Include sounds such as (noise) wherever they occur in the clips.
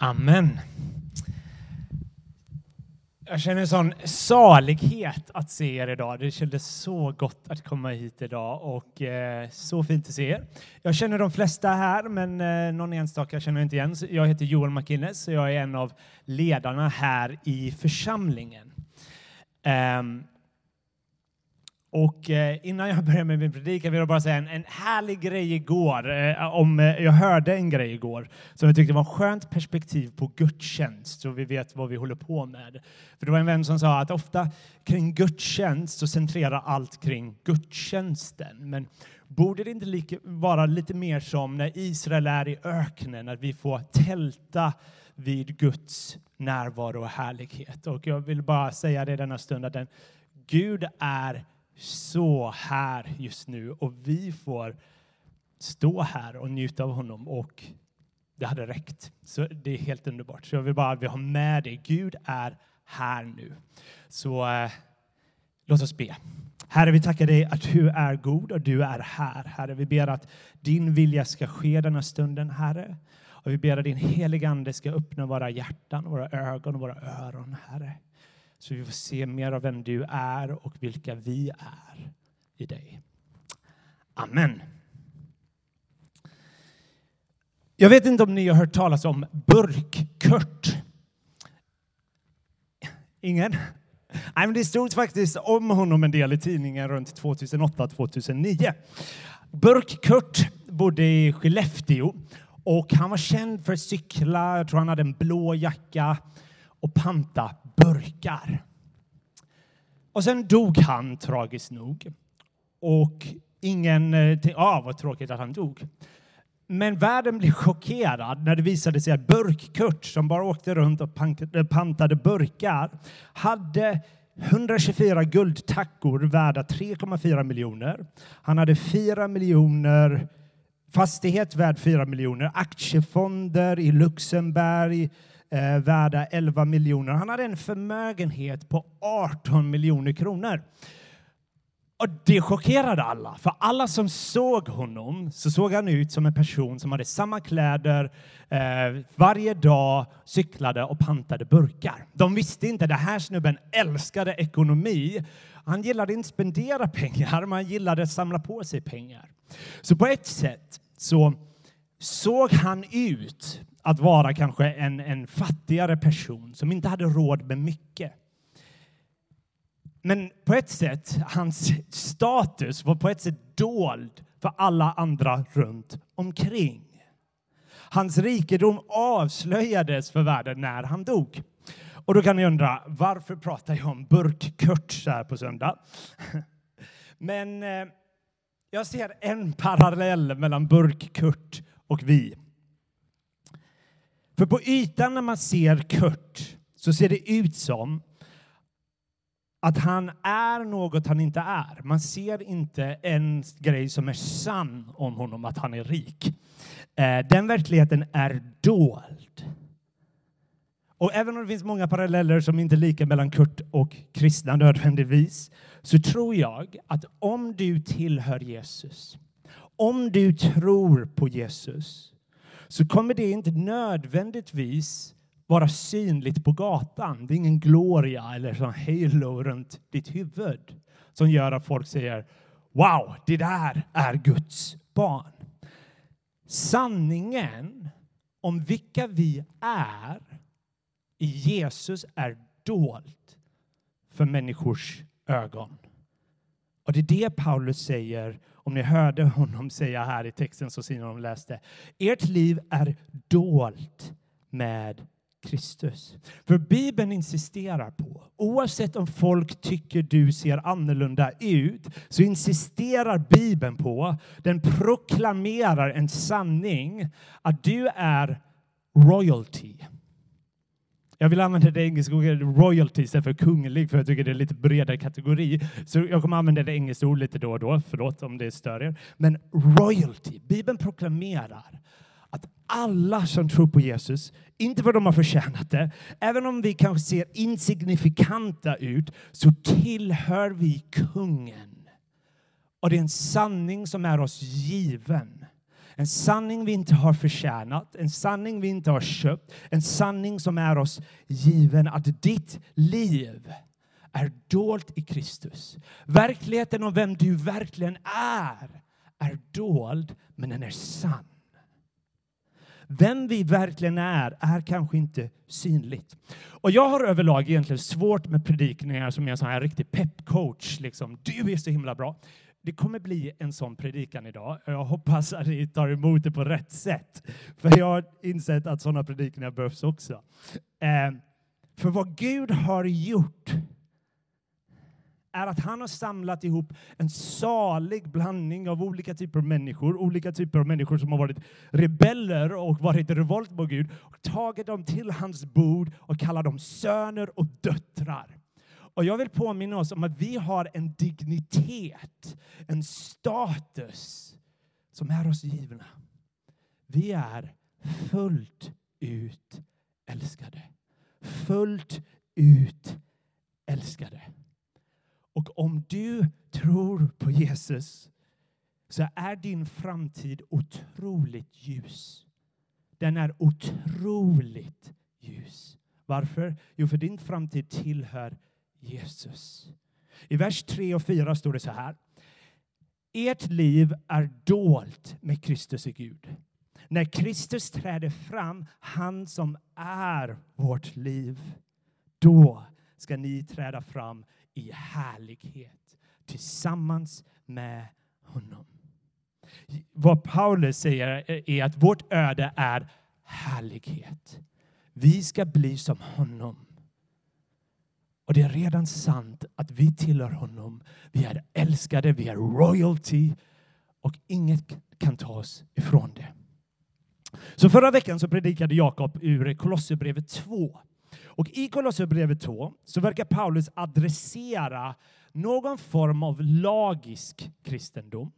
Amen. Jag känner en sån salighet att se er idag. Det kändes så gott att komma hit idag och eh, så fint att se er. Jag känner de flesta här, men eh, någon enstaka känner jag inte igen. Jag heter Joel McInnes och jag är en av ledarna här i församlingen. Um, och eh, innan jag (laughs) börjar med min predikan vill jag bara säga en, en härlig grej igår. Eh, om, eh, jag hörde en grej igår som jag tyckte var ett skönt perspektiv på gudstjänst så vi vet vad vi håller på med. För det var en vän som sa att ofta kring gudstjänst så centrerar allt kring gudstjänsten. Men borde det inte lika, vara lite mer som när Israel är i öknen, att vi får tälta vid Guds närvaro och härlighet. Och jag vill bara säga det denna stund att den, Gud är så här just nu och vi får stå här och njuta av honom och det hade räckt. Så det är helt underbart. Så jag vill bara att vi har med det. Gud är här nu. Så eh, låt oss be. Herre, vi tackar dig att du är god och du är här. Herre, vi ber att din vilja ska ske denna stunden, Herre. Och vi ber att din heliga Ande ska öppna våra hjärtan, våra ögon och våra öron, Herre. Så vi får se mer av vem du är och vilka vi är i dig. Amen. Jag vet inte om ni har hört talas om Burk-Kurt. Ingen? Nej, men det stod faktiskt om honom en del i tidningen runt 2008-2009. Burk-Kurt bodde i Skellefteå och han var känd för att cykla. Jag tror han hade en blå jacka och panta burkar. Och sen dog han tragiskt nog. Och ingen... Eh, tänkte, ah, vad tråkigt att han dog. Men världen blev chockerad när det visade sig att Burk-Kurt, som bara åkte runt och eh, pantade burkar, hade 124 guldtackor värda 3,4 miljoner. Han hade 4 miljoner fastighet värd 4 miljoner, aktiefonder i Luxemburg, eh, värda 11 miljoner. Han hade en förmögenhet på 18 miljoner kronor. Och det chockerade alla, för alla som såg honom så såg han ut som en person som hade samma kläder eh, varje dag, cyklade och pantade burkar. De visste inte, den här snubben älskade ekonomi. Han gillade inte spendera pengar, men han gillade att samla på sig pengar. Så på ett sätt så såg han ut att vara kanske en, en fattigare person som inte hade råd med mycket. Men på ett sätt, hans status var på ett sätt dold för alla andra runt omkring. Hans rikedom avslöjades för världen när han dog. Och då kan ni undra, varför pratar jag om Burk-Kurt så här på söndag? (laughs) Men eh, jag ser en parallell mellan Burk-Kurt och vi. För på ytan när man ser Kurt så ser det ut som att han är något han inte är. Man ser inte en grej som är sann om honom, att han är rik. Eh, den verkligheten är dold. Och även om det finns många paralleller som inte är lika mellan Kurt och kristna nödvändigtvis, så tror jag att om du tillhör Jesus, om du tror på Jesus, så kommer det inte nödvändigtvis vara synligt på gatan. Det är ingen gloria eller sån halo runt ditt huvud som gör att folk säger Wow, det där är Guds barn. Sanningen om vilka vi är i Jesus är dolt för människors ögon. Och det är det Paulus säger om ni hörde honom säga här i texten så ser de läste. Ert liv är dolt med Kristus. För Bibeln insisterar på, oavsett om folk tycker du ser annorlunda ut, så insisterar Bibeln på, den proklamerar en sanning, att du är royalty. Jag vill använda det engelska ordet royalty istället för kunglig, för jag tycker det är lite bredare kategori. Så jag kommer använda det engelska ordet lite då och då, förlåt om det stör er. Men royalty, Bibeln proklamerar att alla som tror på Jesus, inte för att de har förtjänat det, även om vi kanske ser insignifikanta ut, så tillhör vi kungen. Och det är en sanning som är oss given. En sanning vi inte har förtjänat, en sanning vi inte har köpt, en sanning som är oss given att ditt liv är dolt i Kristus. Verkligheten om vem du verkligen är är dold, men den är sann. Vem vi verkligen är, är kanske inte synligt. Och jag har överlag egentligen svårt med predikningar som är en sån här riktig peppcoach. Liksom. Du är så himla bra. Det kommer bli en sån predikan idag. Jag hoppas att ni tar emot det på rätt sätt. För jag har insett att sådana predikningar behövs också. Ehm, för vad Gud har gjort är att han har samlat ihop en salig blandning av olika typer av människor, olika typer av människor som har varit rebeller och varit i revolt mot Gud, och tagit dem till hans bord och kallar dem söner och döttrar. Och jag vill påminna oss om att vi har en dignitet, en status som är oss givna. Vi är fullt ut älskade. Fullt ut älskade. Och om du tror på Jesus så är din framtid otroligt ljus. Den är otroligt ljus. Varför? Jo, för din framtid tillhör Jesus. I vers 3 och 4 står det så här. Ert liv är dolt med Kristus i Gud. När Kristus träder fram, han som är vårt liv, då ska ni träda fram i härlighet tillsammans med honom. Vad Paulus säger är att vårt öde är härlighet. Vi ska bli som honom. Och det är redan sant att vi tillhör honom. Vi är älskade, vi är royalty och inget kan ta oss ifrån det. Så förra veckan så predikade Jakob ur Kolosserbrevet 2. Och i Kolosserbrevet 2 så verkar Paulus adressera någon form av lagisk kristendom.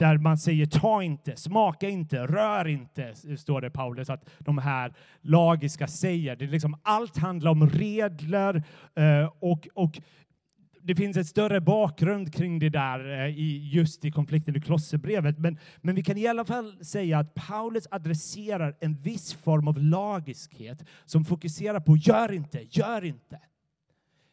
Där man säger ta inte, smaka inte, rör inte, står det Paulus att de här lagiska säger. Det är liksom, allt handlar om regler eh, och, och det finns ett större bakgrund kring det där eh, i, just i konflikten i Klosserbrevet. Men, men vi kan i alla fall säga att Paulus adresserar en viss form av lagiskhet som fokuserar på gör inte, gör inte.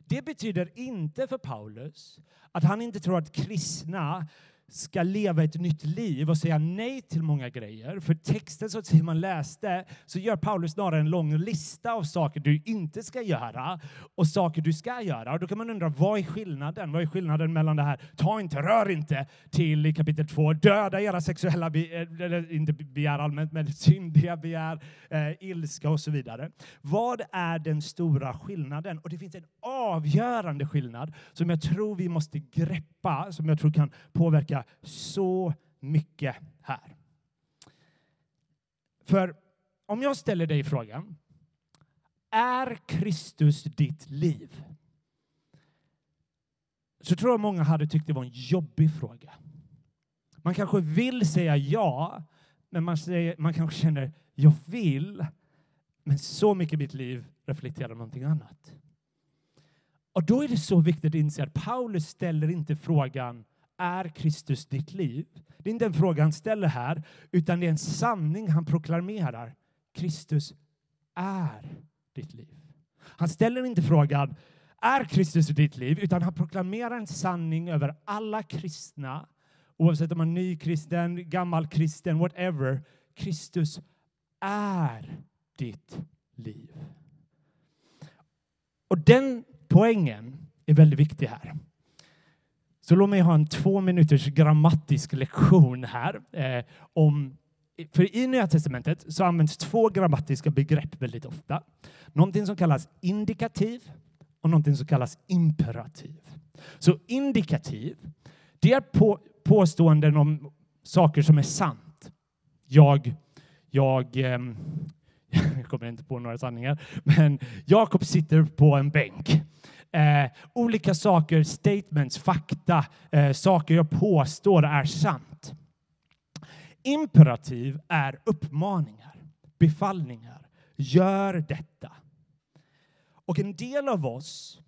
Det betyder inte för Paulus att han inte tror att kristna ska leva ett nytt liv och säga nej till många grejer. För texten som man läste så gör Paulus snarare en lång lista av saker du inte ska göra och saker du ska göra. Och då kan man undra, vad är skillnaden? Vad är skillnaden mellan det här, ta inte, rör inte, till i kapitel 2, döda era sexuella, eh, eller inte begär allmänt, men (laughs) syndiga begär, eh, ilska och så vidare. Vad är den stora skillnaden? Och det finns en avgörande skillnad som jag tror vi måste greppa, som jag tror kan påverka så mycket här. För om jag ställer dig frågan, är Kristus ditt liv? Så tror jag många hade tyckt det var en jobbig fråga. Man kanske vill säga ja, men man, säger, man kanske känner jag vill, men så mycket i mitt liv reflekterar någonting annat. Och då är det så viktigt att inse att Paulus ställer inte frågan är Kristus ditt liv? Det är inte en fråga han ställer här, utan det är en sanning han proklamerar. Kristus är ditt liv. Han ställer inte frågan är Kristus ditt liv, utan han proklamerar en sanning över alla kristna, oavsett om man är nykristen, gammal kristen, whatever. Kristus är ditt liv. Och den poängen är väldigt viktig här. Så låt mig ha en två minuters grammatisk lektion här. Eh, om, för i Nya Testamentet så används två grammatiska begrepp väldigt ofta. Någonting som kallas indikativ och någonting som kallas imperativ. Så indikativ, det är på, påståenden om saker som är sant. Jag, jag, eh, (laughs) jag kommer inte på några sanningar, men Jakob sitter på en bänk. Eh, olika saker, statements, fakta, eh, saker jag påstår är sant. Imperativ är uppmaningar, befallningar. Gör detta. Och en del av oss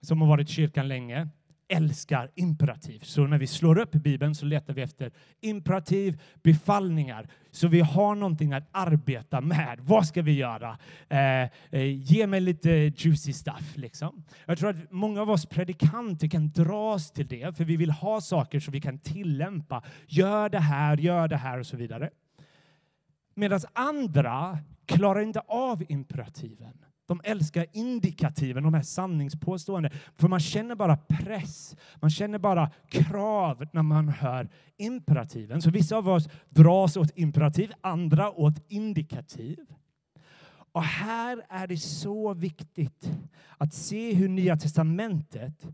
som har varit i kyrkan länge älskar imperativ. Så när vi slår upp Bibeln så letar vi efter imperativ, befallningar. Så vi har någonting att arbeta med. Vad ska vi göra? Eh, eh, ge mig lite juicy stuff. Liksom. Jag tror att många av oss predikanter kan dras till det, för vi vill ha saker som vi kan tillämpa. Gör det här, gör det här och så vidare. Medan andra klarar inte av imperativen. De älskar indikativen, de här sanningspåståenden. För man känner bara press, man känner bara krav när man hör imperativen. Så vissa av oss dras åt imperativ, andra åt indikativ. Och här är det så viktigt att se hur Nya testamentet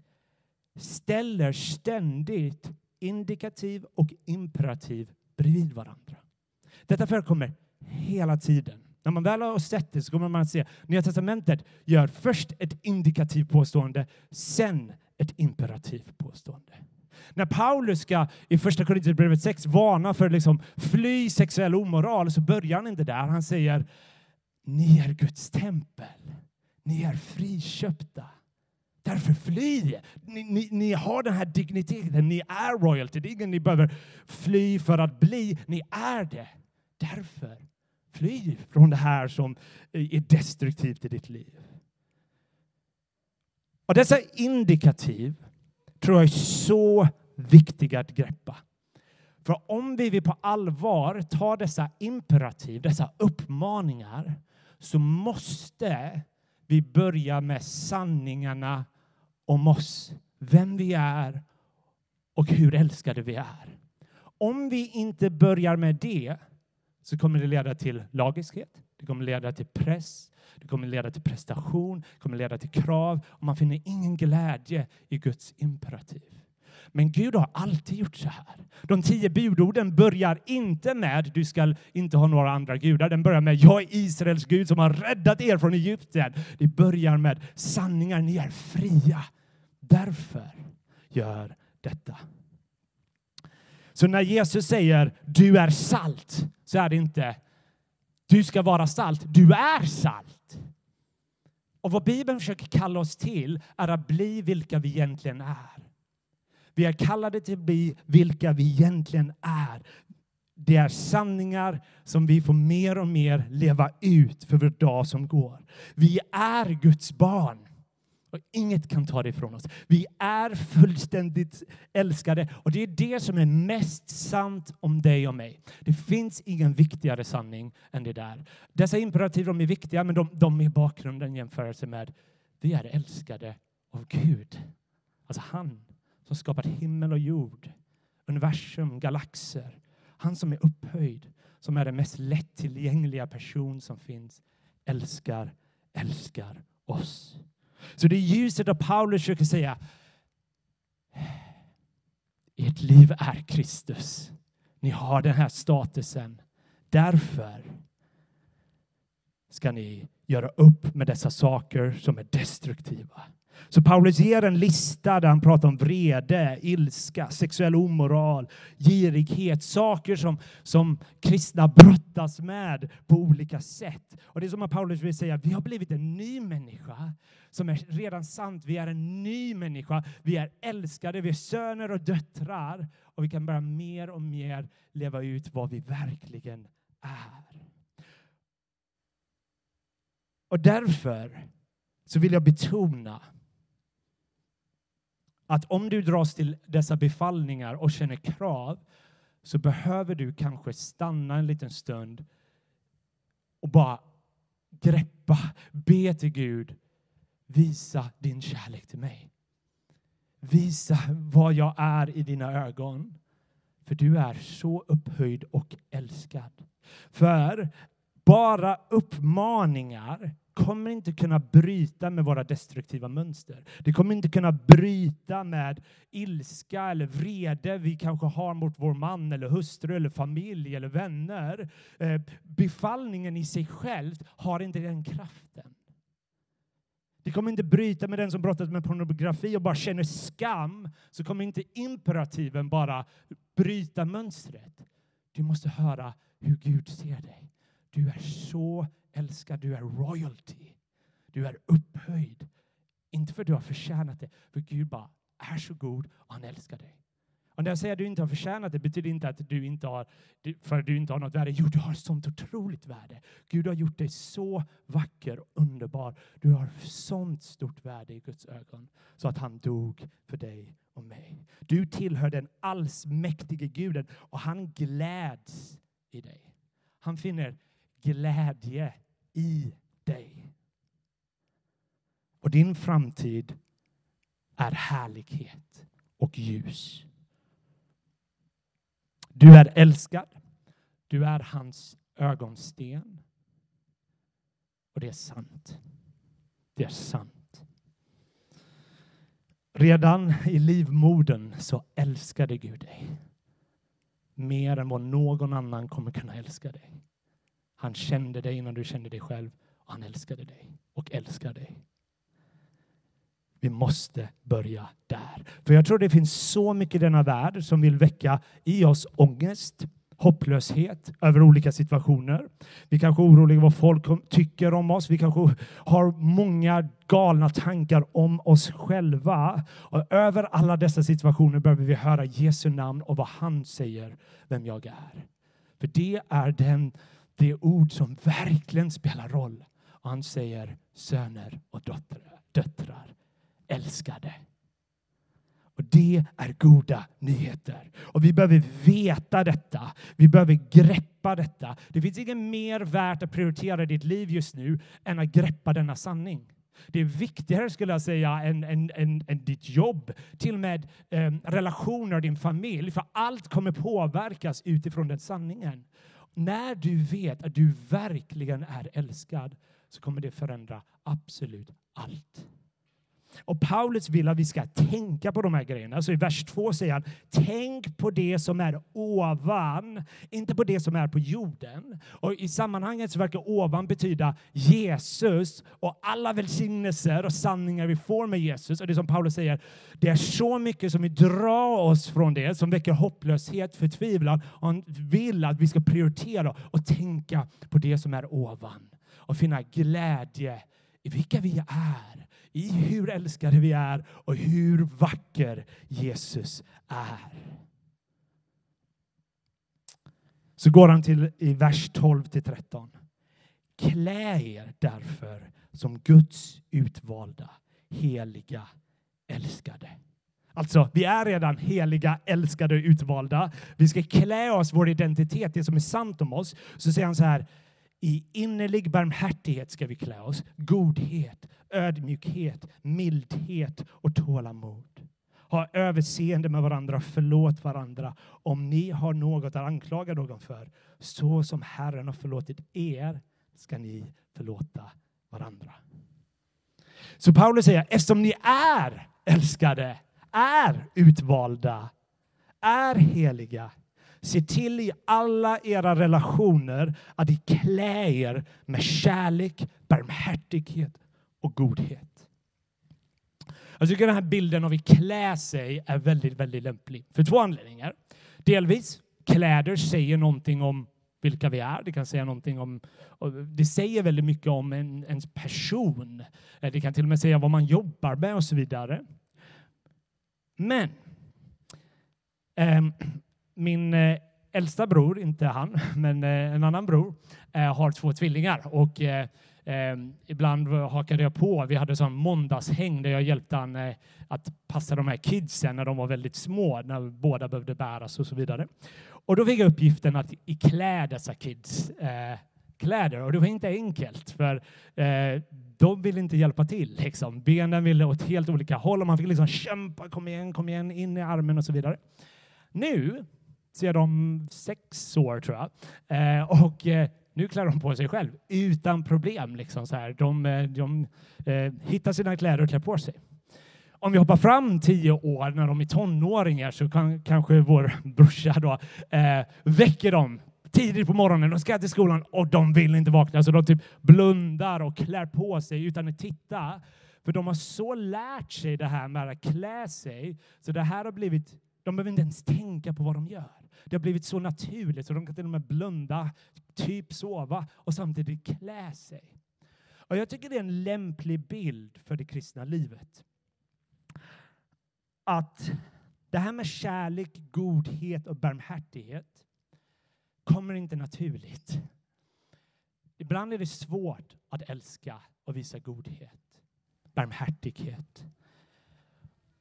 ställer ständigt indikativ och imperativ bredvid varandra. Detta förekommer hela tiden. När man väl har sett det så kommer man att se Nya testamentet gör först ett indikativt påstående, sen ett imperativt påstående. När Paulus ska i första Korinthierbrevet 6 varna för liksom fly sexuell omoral så börjar han inte där. Han säger ni är Guds tempel. Ni är friköpta. Därför fly. Ni, ni, ni, har den här digniteten. Ni är royalty. Det är ingen ni behöver fly för att bli. Ni är det. Därför Fly från det här som eh, är destruktivt i ditt liv. Och dessa indikativ tror jag är så viktiga att greppa. För om vi vill på allvar ta dessa imperativ, dessa uppmaningar, så måste vi börja med sanningarna om oss, vem vi är och hur älskade vi är. Om vi inte börjar med det så kommer det leda till lagiskhet, det kommer leda till press, det kommer leda till prestation, det kommer leda till krav och man finner ingen glädje i Guds imperativ. Men Gud har alltid gjort så här. De tio budorden börjar inte med du ska inte ha några andra gudar. Den börjar med jag är Israels Gud som har räddat er från Egypten. Det börjar med sanningar, ni är fria. Därför gör detta. Så när Jesus säger du är salt så är det inte du ska vara salt, du är salt. Och vad Bibeln försöker kalla oss till är att bli vilka vi egentligen är. Vi är kallade till att bli vilka vi egentligen är. Det är sanningar som vi får mer och mer leva ut för vår dag som går. Vi är Guds barn. Och inget kan ta det ifrån oss. Vi är fullständigt älskade och det är det som är mest sant om dig och mig. Det finns ingen viktigare sanning än det där. Dessa imperativ de är viktiga, men de, de är bakgrunden jämfört jämförelse med vi är älskade av Gud. Alltså han som skapat himmel och jord, universum, galaxer. Han som är upphöjd, som är den mest lättillgängliga person som finns, älskar, älskar oss. Så det är ljuset av Paulus försöker säga ert liv är Kristus. Ni har den här statusen. Därför ska ni göra upp med dessa saker som är destruktiva. Så Paulus ger en lista där han pratar om vrede, ilska, sexuell omoral, girighet, saker som, som kristna brottas med på olika sätt. Och det är som att Paulus vill säga, vi har blivit en ny människa som är redan sant. Vi är en ny människa, vi är älskade, vi är söner och döttrar och vi kan börja mer och mer leva ut vad vi verkligen är. Och därför så vill jag betona att om du dras till dessa befallningar och känner krav så behöver du kanske stanna en liten stund och bara greppa, be till Gud, visa din kärlek till mig. Visa vad jag är i dina ögon. För du är så upphöjd och älskad. För bara uppmaningar kommer inte kunna bryta med våra destruktiva mönster. Det kommer inte kunna bryta med ilska eller vrede vi kanske har mot vår man eller hustru eller familj eller vänner. Eh, befallningen i sig själv har inte den kraften. Det kommer inte bryta med den som brottas med pornografi och bara känner skam. Så kommer inte imperativen bara bryta mönstret. Du måste höra hur Gud ser dig. Du är så älskad, du är royalty. Du är upphöjd. Inte för att du har förtjänat det, för Gud bara är så god och han älskar dig. Och när jag säger att du inte har förtjänat det betyder inte att du inte har, för att du inte har något värde. Jo, du har ett sånt otroligt värde. Gud har gjort dig så vacker och underbar. Du har sånt stort värde i Guds ögon så att han dog för dig och mig. Du tillhör den allsmäktige guden och han gläds i dig. Han finner glädje i dig. Och din framtid är härlighet och ljus. Du är älskad. Du är hans ögonsten. Och det är sant. Det är sant. Redan i livmodern så älskade Gud dig. Mer än vad någon annan kommer kunna älska dig. Han kände dig innan du kände dig själv och han älskade dig och älskar dig. Vi måste börja där. För jag tror det finns så mycket i denna värld som vill väcka i oss ångest, hopplöshet över olika situationer. Vi kanske är oroliga vad folk tycker om oss. Vi kanske har många galna tankar om oss själva. Och över alla dessa situationer behöver vi höra Jesu namn och vad han säger vem jag är. För det är den, det ord som verkligen spelar roll. Och han säger söner och döttrar. döttrar älskade. Och Det är goda nyheter. Och Vi behöver veta detta. Vi behöver greppa detta. Det finns inget mer värt att prioritera i ditt liv just nu än att greppa denna sanning. Det är viktigare skulle jag säga än, än, än, än ditt jobb, till och med eh, relationer, din familj. För allt kommer påverkas utifrån den sanningen. När du vet att du verkligen är älskad så kommer det förändra absolut allt. Och Paulus vill att vi ska tänka på de här grejerna. så I vers 2 säger han, tänk på det som är ovan, inte på det som är på jorden. Och I sammanhanget så verkar ovan betyda Jesus och alla välsignelser och sanningar vi får med Jesus. Och det som Paulus säger, det är så mycket som vi drar oss från det, som väcker hopplöshet, förtvivlan. Och han vill att vi ska prioritera och tänka på det som är ovan och finna glädje i vilka vi är i hur älskade vi är och hur vacker Jesus är. Så går han till i vers 12 till 13. Klä er därför som Guds utvalda, heliga, älskade. Alltså, vi är redan heliga, älskade och utvalda. Vi ska klä oss, vår identitet, det som är sant om oss. Så säger han så här, i innerlig barmhärtighet ska vi klä oss, godhet, ödmjukhet, mildhet och tålamod. Ha överseende med varandra, förlåt varandra om ni har något att anklaga någon för. Så som Herren har förlåtit er ska ni förlåta varandra. Så Paulus säger, eftersom ni är älskade, är utvalda, är heliga, Se till i alla era relationer att ni klä er med kärlek, barmhärtighet och godhet. Jag tycker den här bilden av att klä sig är väldigt, väldigt lämplig för två anledningar. Delvis, kläder säger någonting om vilka vi är. Det kan säga någonting om, det säger väldigt mycket om en, ens person. Eh, det kan till och med säga vad man jobbar med och så vidare. Men ehm, min eh, äldsta bror, inte han, (laughs) men eh, en annan bror, eh, har två tvillingar. Och ibland hakade jag på. Vi hade sån måndagshäng där jag hjälpte han att passa de här kidsen när de var väldigt små, när båda behövde bäras och så vidare. Och då fick jag uppgiften att klä dessa kids kläder och det var inte enkelt för de ville inte hjälpa till. Liksom. Benen ville åt helt olika håll och man fick liksom kämpa, kom igen, kom igen, in i armen och så vidare. Nu sedan de sex år, tror jag. Eh, och eh, nu klär de på sig själv utan problem. Liksom, så här. De, eh, de eh, hittar sina kläder och klär på sig. Om vi hoppar fram tio år när de är tonåringar så kan kanske vår (laughs) brorsa då, eh, väcker dem tidigt på morgonen. De ska till skolan och de vill inte vakna så de typ blundar och klär på sig utan att titta. För de har så lärt sig det här med att klä sig så det här har blivit de behöver inte ens tänka på vad de gör. Det har blivit så naturligt så de kan till och med blunda, typ sova och samtidigt klä sig. Och jag tycker det är en lämplig bild för det kristna livet. att det här med kärlek, godhet och barmhärtighet kommer inte naturligt. Ibland är det svårt att älska och visa godhet, barmhärtighet.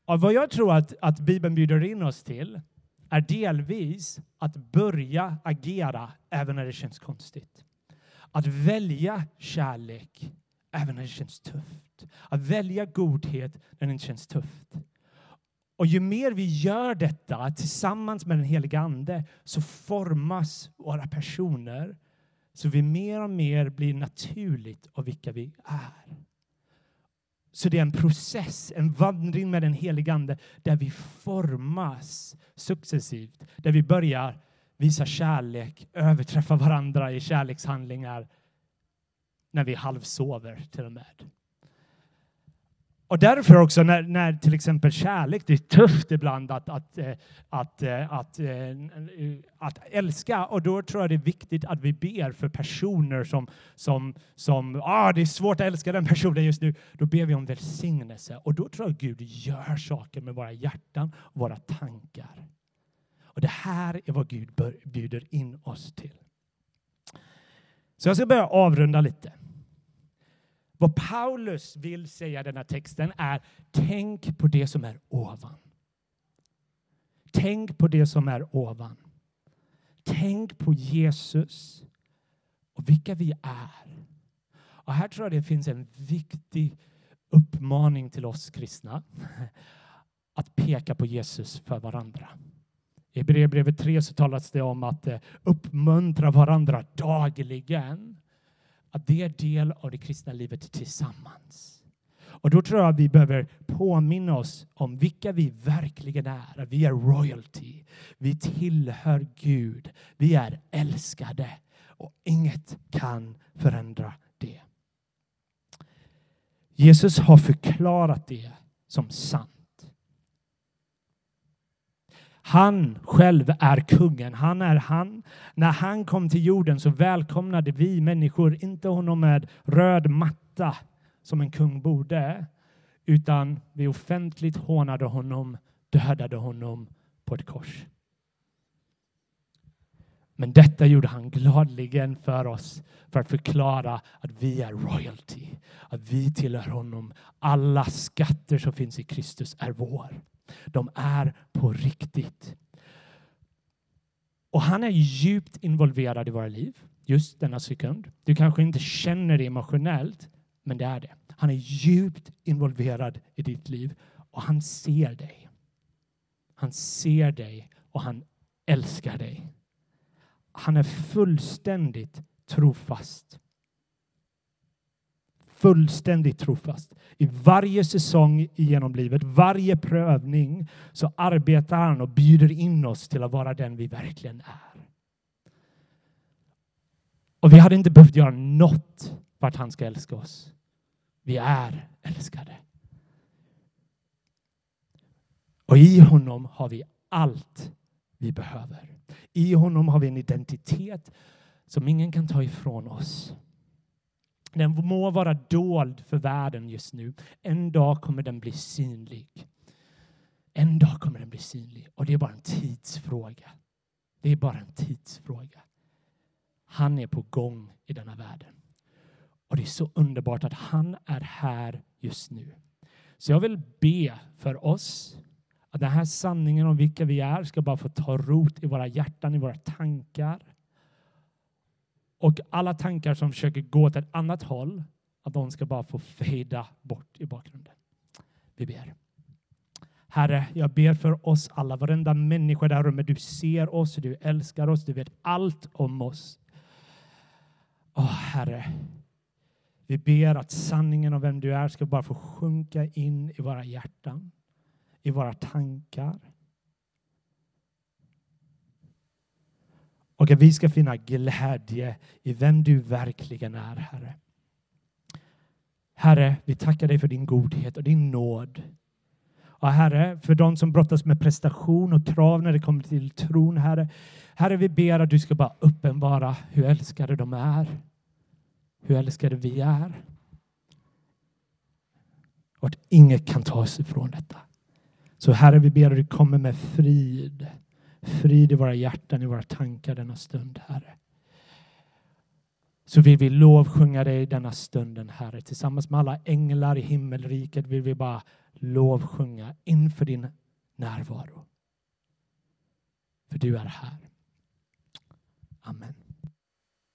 Och vad jag tror att, att Bibeln bjuder in oss till är delvis att börja agera även när det känns konstigt. Att välja kärlek även när det känns tufft. Att välja godhet när det inte känns tufft. Och ju mer vi gör detta tillsammans med den heliga Ande så formas våra personer så vi mer och mer blir naturligt av vilka vi är. Så det är en process, en vandring med den helige Ande där vi formas successivt, där vi börjar visa kärlek, överträffa varandra i kärlekshandlingar när vi halvsover till och med. Och därför också när, när till exempel kärlek, det är tufft ibland att, att, eh, att, eh, att, eh, att, älska. Och då tror jag det är viktigt att vi ber för personer som, som, som ah, det är svårt att älska den personen just nu. Då ber vi om välsignelse. Och då tror jag Gud gör saker med våra hjärtan och våra tankar. Och det här är vad Gud bjuder in oss till. Så jag ska börja avrunda lite. Vad Paulus vill säga i den här texten är tänk på det som är ovan. Tänk på det som är ovan. Tänk på Jesus och vilka vi är. Och här tror jag det finns en viktig uppmaning till oss kristna (laughs) att peka på Jesus för varandra. I Hebreerbrevet 3 så talas det om att eh, uppmuntra varandra dagligen att det är del av det kristna livet tillsammans. Och då tror jag att vi behöver påminna oss om vilka vi verkligen är. vi är royalty. Vi tillhör Gud. Vi är älskade och inget kan förändra det. Jesus har förklarat det som sant. Han själv är kungen. Han är han. När han kom till jorden så välkomnade vi människor inte honom med röd matta som en kung borde, utan vi offentligt hånade honom, dödade honom på ett kors. Men detta gjorde han gladligen för oss för att förklara att vi är royalty, att vi tillhör honom. Alla skatter som finns i Kristus är vår. De är på riktigt. Och han är djupt involverad i våra liv just denna sekund. Du kanske inte känner det emotionellt, men det är det. Han är djupt involverad i ditt liv och han ser dig. Han ser dig och han älskar dig. Han är fullständigt trofast fullständigt trofast. I varje säsong genom livet, varje prövning, så arbetar han och bjuder in oss till att vara den vi verkligen är. Och vi hade inte behövt göra något för att han ska älska oss. Vi är älskade. Och i honom har vi allt vi behöver. I honom har vi en identitet som ingen kan ta ifrån oss. Den må vara dold för världen just nu. En dag kommer den bli synlig. En dag kommer den bli synlig och det är bara en tidsfråga. Det är bara en tidsfråga. Han är på gång i denna världen. Och det är så underbart att han är här just nu. Så jag vill be för oss att den här sanningen om vilka vi är ska bara få ta rot i våra hjärtan, i våra tankar. Och alla tankar som försöker gå åt ett annat håll, att de ska bara få fejda bort i bakgrunden. Vi ber. Herre, jag ber för oss alla, varenda människa i det här rummet. Du ser oss, du älskar oss, du vet allt om oss. Åh, Herre, vi ber att sanningen om vem du är ska bara få sjunka in i våra hjärtan, i våra tankar. Och att vi ska finna glädje i vem du verkligen är, Herre. Herre, vi tackar dig för din godhet och din nåd. Och Herre, för de som brottas med prestation och krav när det kommer till tron, Herre. Herre, vi ber att du ska bara uppenbara hur älskade de är. Hur älskade vi är. Och att inget kan ta oss ifrån detta. Så Herre, vi ber att du kommer med frid. Frid i våra hjärtan, i våra tankar denna stund, Herre. Så vill vi lovsjunga dig denna stunden, Herre. Tillsammans med alla änglar i himmelriket vill vi bara lovsjunga inför din närvaro. För du är här. Amen.